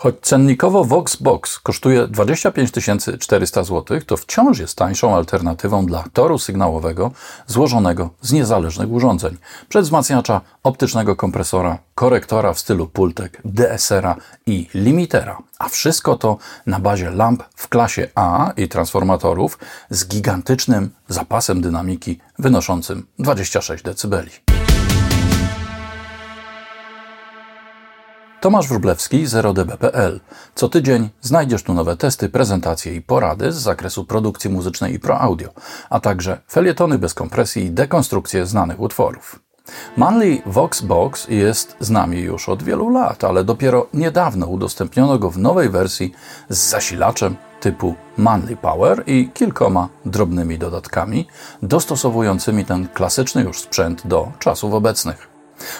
Choć cennikowo VoxBox kosztuje 25 400 zł, to wciąż jest tańszą alternatywą dla toru sygnałowego złożonego z niezależnych urządzeń. Przedwzmacniacza, optycznego kompresora, korektora w stylu Pultek, DSR-a i limitera. A wszystko to na bazie lamp w klasie A i transformatorów z gigantycznym zapasem dynamiki wynoszącym 26 dB. Tomasz Wróblewski, 0db.pl. Co tydzień znajdziesz tu nowe testy, prezentacje i porady z zakresu produkcji muzycznej i pro audio, a także felietony bez kompresji i dekonstrukcje znanych utworów. Manly Voxbox jest z nami już od wielu lat, ale dopiero niedawno udostępniono go w nowej wersji z zasilaczem typu Manly Power i kilkoma drobnymi dodatkami dostosowującymi ten klasyczny już sprzęt do czasów obecnych.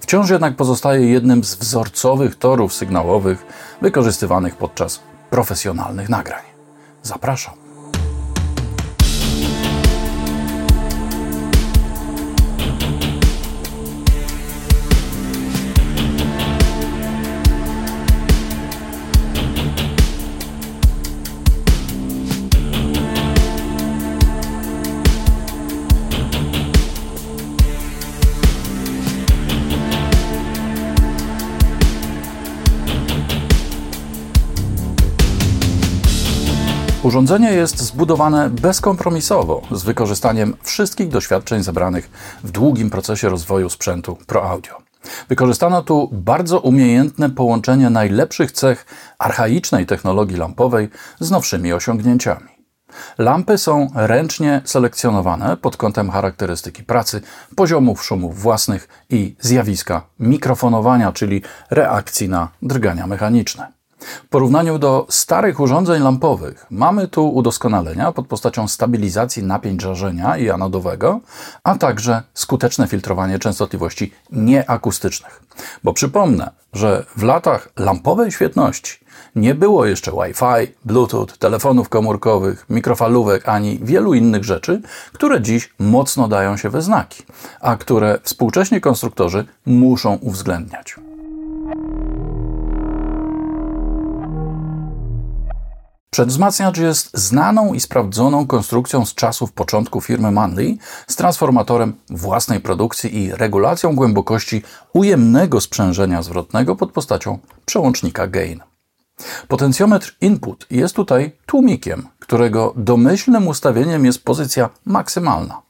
Wciąż jednak pozostaje jednym z wzorcowych torów sygnałowych wykorzystywanych podczas profesjonalnych nagrań. Zapraszam. Urządzenie jest zbudowane bezkompromisowo, z wykorzystaniem wszystkich doświadczeń zebranych w długim procesie rozwoju sprzętu Pro Audio. Wykorzystano tu bardzo umiejętne połączenie najlepszych cech archaicznej technologii lampowej z nowszymi osiągnięciami. Lampy są ręcznie selekcjonowane pod kątem charakterystyki pracy, poziomów szumów własnych i zjawiska mikrofonowania, czyli reakcji na drgania mechaniczne. W porównaniu do starych urządzeń lampowych mamy tu udoskonalenia pod postacią stabilizacji napięć żarzenia i anodowego, a także skuteczne filtrowanie częstotliwości nieakustycznych. Bo przypomnę, że w latach lampowej świetności nie było jeszcze Wi-Fi, Bluetooth, telefonów komórkowych, mikrofalówek ani wielu innych rzeczy, które dziś mocno dają się we znaki, a które współcześni konstruktorzy muszą uwzględniać. Przedwzmacniacz jest znaną i sprawdzoną konstrukcją z czasów początku firmy Manley z transformatorem własnej produkcji i regulacją głębokości ujemnego sprzężenia zwrotnego pod postacią przełącznika gain. Potencjometr input jest tutaj tłumikiem, którego domyślnym ustawieniem jest pozycja maksymalna.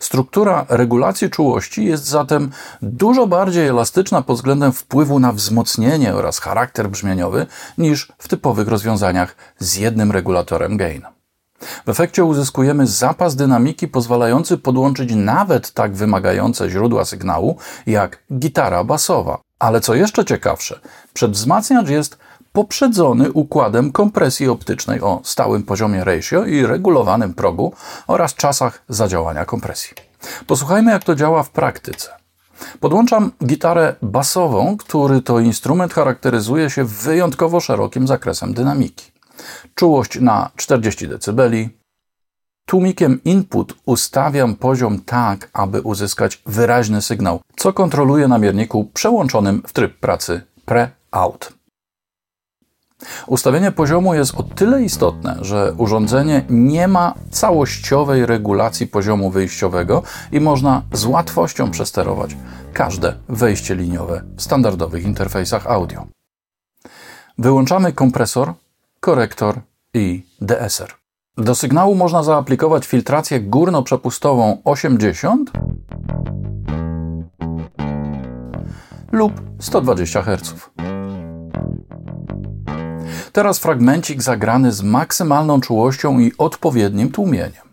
Struktura regulacji czułości jest zatem dużo bardziej elastyczna pod względem wpływu na wzmocnienie oraz charakter brzmieniowy niż w typowych rozwiązaniach z jednym regulatorem gain. W efekcie uzyskujemy zapas dynamiki pozwalający podłączyć nawet tak wymagające źródła sygnału jak gitara basowa. Ale co jeszcze ciekawsze, przedwzmacniacz jest poprzedzony układem kompresji optycznej o stałym poziomie ratio i regulowanym progu oraz czasach zadziałania kompresji. Posłuchajmy, jak to działa w praktyce. Podłączam gitarę basową, który to instrument charakteryzuje się wyjątkowo szerokim zakresem dynamiki. Czułość na 40 dB. Tłumikiem input ustawiam poziom tak, aby uzyskać wyraźny sygnał, co kontroluję na mierniku przełączonym w tryb pracy pre-out. Ustawienie poziomu jest o tyle istotne, że urządzenie nie ma całościowej regulacji poziomu wyjściowego i można z łatwością przesterować każde wejście liniowe w standardowych interfejsach audio. Wyłączamy kompresor, korektor i DSR. Do sygnału można zaaplikować filtrację górno-przepustową 80 lub 120 Hz. Teraz fragmencik zagrany z maksymalną czułością i odpowiednim tłumieniem.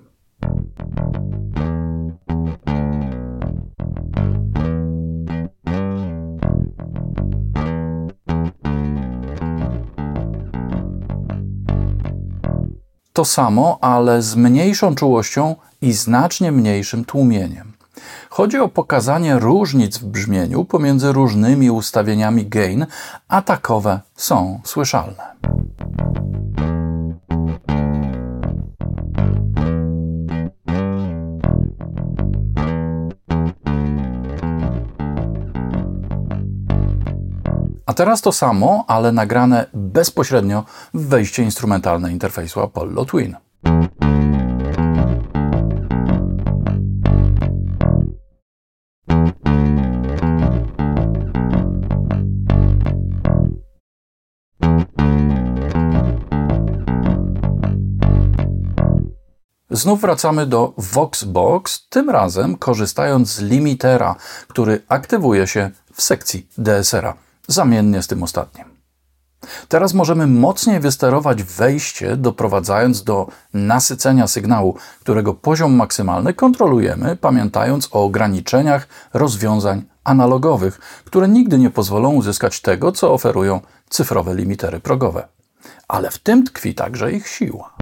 To samo, ale z mniejszą czułością i znacznie mniejszym tłumieniem. Chodzi o pokazanie różnic w brzmieniu pomiędzy różnymi ustawieniami gain, a takowe są słyszalne. A teraz to samo, ale nagrane bezpośrednio w wejście instrumentalne interfejsu Apollo Twin. Znów wracamy do VoxBox, tym razem korzystając z limitera, który aktywuje się w sekcji DSR-a, zamiennie z tym ostatnim. Teraz możemy mocniej wysterować wejście, doprowadzając do nasycenia sygnału, którego poziom maksymalny kontrolujemy, pamiętając o ograniczeniach rozwiązań analogowych, które nigdy nie pozwolą uzyskać tego, co oferują cyfrowe limitery progowe. Ale w tym tkwi także ich siła.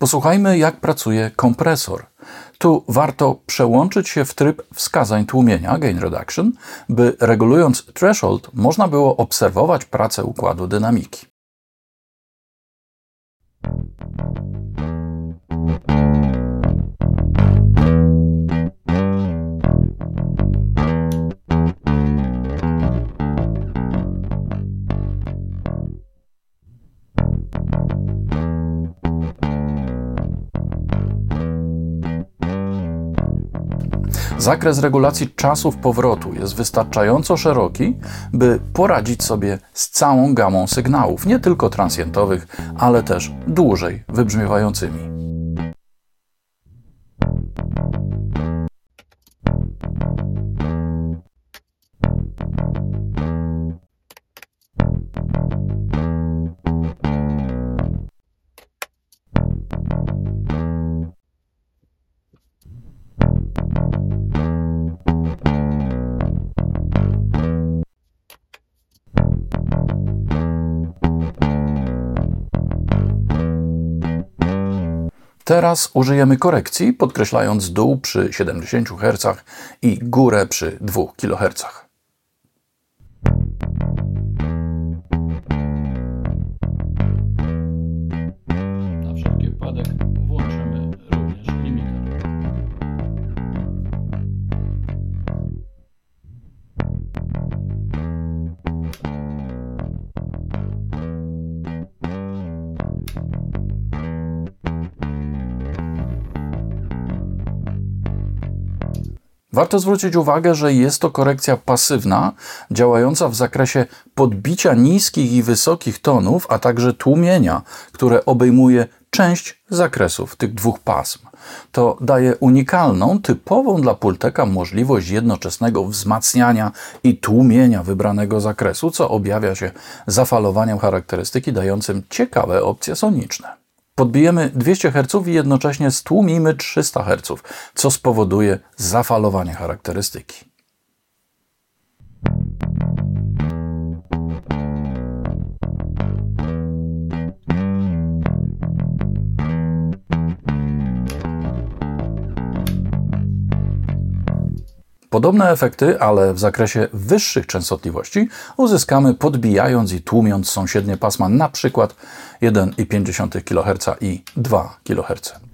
Posłuchajmy, jak pracuje kompresor. Tu warto przełączyć się w tryb wskazań tłumienia, gain reduction, by regulując threshold można było obserwować pracę układu dynamiki. Zakres regulacji czasów powrotu jest wystarczająco szeroki, by poradzić sobie z całą gamą sygnałów, nie tylko transientowych, ale też dłużej wybrzmiewającymi. Teraz użyjemy korekcji, podkreślając dół przy 70 Hz i górę przy 2 kHz. Warto zwrócić uwagę, że jest to korekcja pasywna, działająca w zakresie podbicia niskich i wysokich tonów, a także tłumienia, które obejmuje część zakresów tych dwóch pasm. To daje unikalną, typową dla Pulteka możliwość jednoczesnego wzmacniania i tłumienia wybranego zakresu, co objawia się zafalowaniem charakterystyki dającym ciekawe opcje soniczne. Podbijemy 200 Hz i jednocześnie stłumimy 300 Hz, co spowoduje zafalowanie charakterystyki. Podobne efekty, ale w zakresie wyższych częstotliwości uzyskamy podbijając i tłumiąc sąsiednie pasma przykład 1,5 kHz i 2 kHz.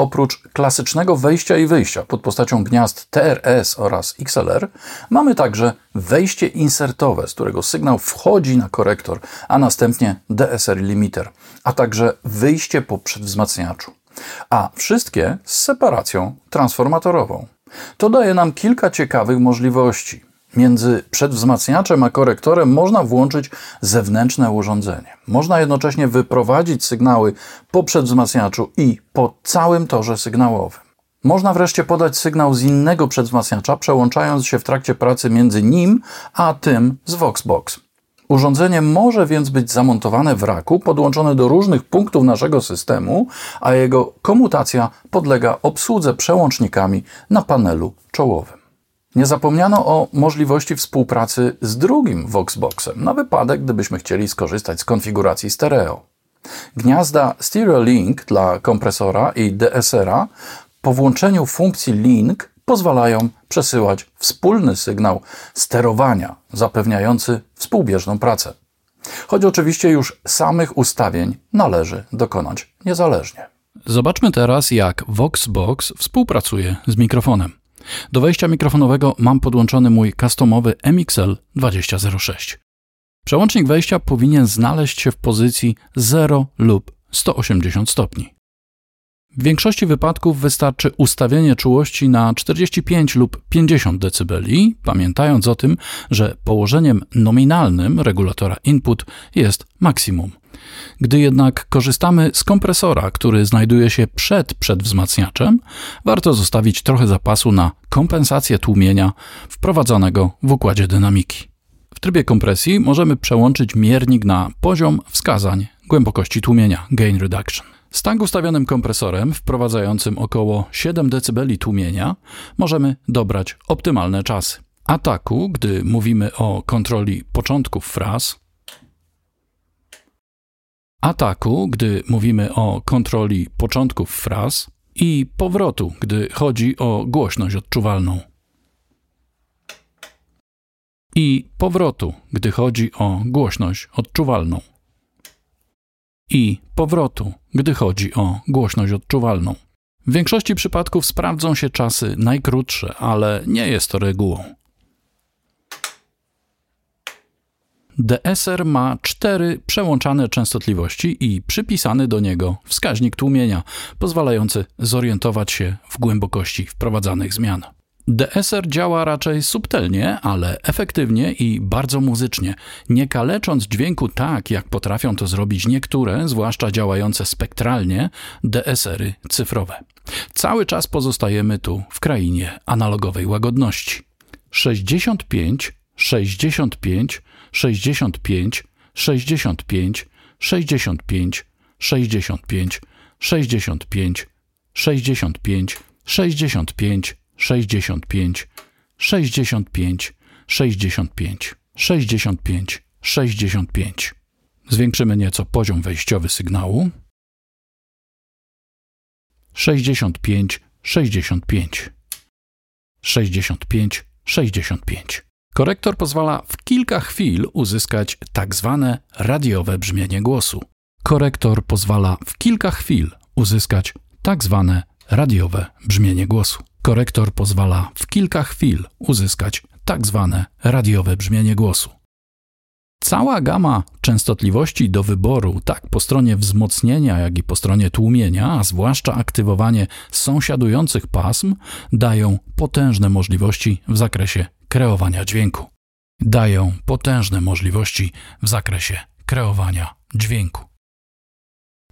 Oprócz klasycznego wejścia i wyjścia pod postacią gniazd TRS oraz XLR, mamy także wejście insertowe, z którego sygnał wchodzi na korektor, a następnie DSR limiter, a także wyjście po przedwzmacniaczu. A wszystkie z separacją transformatorową. To daje nam kilka ciekawych możliwości. Między przedwzmacniaczem a korektorem można włączyć zewnętrzne urządzenie. Można jednocześnie wyprowadzić sygnały po przedwzmacniaczu i po całym torze sygnałowym. Można wreszcie podać sygnał z innego przedwzmacniacza, przełączając się w trakcie pracy między nim a tym z Voxbox. Urządzenie może więc być zamontowane w raku, podłączone do różnych punktów naszego systemu, a jego komutacja podlega obsłudze przełącznikami na panelu czołowym. Nie zapomniano o możliwości współpracy z drugim Voxboxem, na wypadek, gdybyśmy chcieli skorzystać z konfiguracji stereo. Gniazda Stereo Link dla kompresora i DSR-a po włączeniu funkcji Link pozwalają przesyłać wspólny sygnał sterowania zapewniający współbieżną pracę. Choć oczywiście już samych ustawień należy dokonać niezależnie. Zobaczmy teraz, jak Voxbox współpracuje z mikrofonem. Do wejścia mikrofonowego mam podłączony mój customowy MXL 2006. Przełącznik wejścia powinien znaleźć się w pozycji 0 lub 180 stopni. W większości wypadków wystarczy ustawienie czułości na 45 lub 50 dB, pamiętając o tym, że położeniem nominalnym regulatora input jest maksimum. Gdy jednak korzystamy z kompresora, który znajduje się przed przedwzmacniaczem, warto zostawić trochę zapasu na kompensację tłumienia wprowadzonego w układzie dynamiki. W trybie kompresji możemy przełączyć miernik na poziom wskazań głębokości tłumienia gain reduction. Z tak ustawionym kompresorem wprowadzającym około 7 dB tłumienia możemy dobrać optymalne czasy. Ataku, gdy mówimy o kontroli początków fraz, ataku, gdy mówimy o kontroli początków fraz i powrotu, gdy chodzi o głośność odczuwalną. I powrotu, gdy chodzi o głośność odczuwalną i powrotu, gdy chodzi o głośność odczuwalną. W większości przypadków sprawdzą się czasy najkrótsze, ale nie jest to regułą. DSR ma cztery przełączane częstotliwości i przypisany do niego wskaźnik tłumienia, pozwalający zorientować się w głębokości wprowadzanych zmian. DSR działa raczej subtelnie, ale efektywnie i bardzo muzycznie, nie kalecząc dźwięku tak, jak potrafią to zrobić niektóre, zwłaszcza działające spektralnie, DSR-y cyfrowe. Cały czas pozostajemy tu w krainie analogowej łagodności. 65, 65, 65, 65, 65, 65, 65, 65, 65, 65, 65, 65, 65, 65. Zwiększymy nieco poziom wejściowy sygnału. 65, 65, 65, 65. Korektor pozwala w kilka chwil uzyskać tak zwane radiowe brzmienie głosu. Korektor pozwala w kilka chwil uzyskać tak zwane radiowe brzmienie głosu. Korektor pozwala w kilka chwil uzyskać tak zwane radiowe brzmienie głosu. Cała gama częstotliwości do wyboru, tak po stronie wzmocnienia, jak i po stronie tłumienia, a zwłaszcza aktywowanie sąsiadujących pasm, dają potężne możliwości w zakresie kreowania dźwięku. Dają potężne możliwości w zakresie kreowania dźwięku.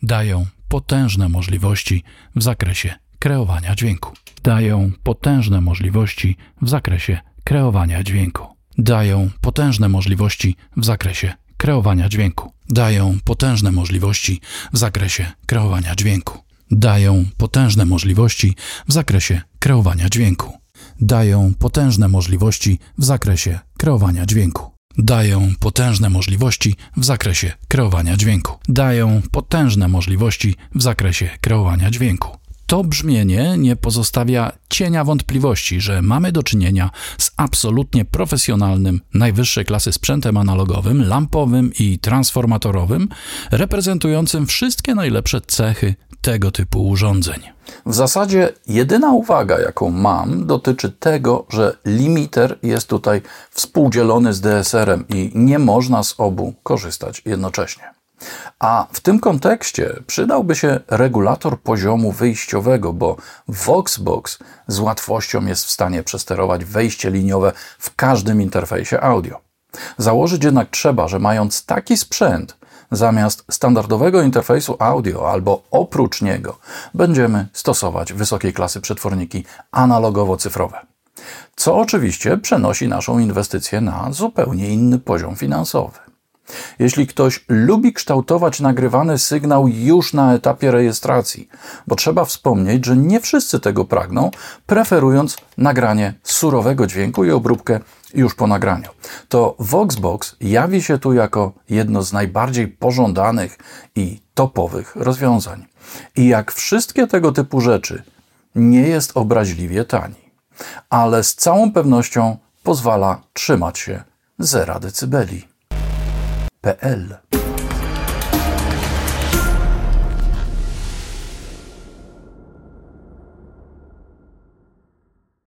Dają potężne możliwości w zakresie kreowania dźwięku. Dają potężne możliwości w zakresie kreowania dźwięku. Dają potężne możliwości w zakresie kreowania dźwięku. Dają potężne możliwości w zakresie kreowania dźwięku. Dają potężne możliwości w zakresie kreowania dźwięku. Dają potężne możliwości w zakresie kreowania dźwięku. Dają potężne możliwości w zakresie kreowania dźwięku. Dają potężne możliwości w zakresie kreowania dźwięku. To brzmienie nie pozostawia cienia wątpliwości, że mamy do czynienia z absolutnie profesjonalnym, najwyższej klasy sprzętem analogowym, lampowym i transformatorowym, reprezentującym wszystkie najlepsze cechy tego typu urządzeń. W zasadzie jedyna uwaga, jaką mam, dotyczy tego, że limiter jest tutaj współdzielony z DSR-em i nie można z obu korzystać jednocześnie. A w tym kontekście przydałby się regulator poziomu wyjściowego, bo Voxbox z łatwością jest w stanie przesterować wejście liniowe w każdym interfejsie audio. Założyć jednak trzeba, że mając taki sprzęt, zamiast standardowego interfejsu audio albo oprócz niego będziemy stosować wysokiej klasy przetworniki analogowo-cyfrowe. Co oczywiście przenosi naszą inwestycję na zupełnie inny poziom finansowy. Jeśli ktoś lubi kształtować nagrywany sygnał już na etapie rejestracji, bo trzeba wspomnieć, że nie wszyscy tego pragną, preferując nagranie surowego dźwięku i obróbkę już po nagraniu, to Voxbox jawi się tu jako jedno z najbardziej pożądanych i topowych rozwiązań. I jak wszystkie tego typu rzeczy, nie jest obraźliwie tani, ale z całą pewnością pozwala trzymać się zera decybeli. PL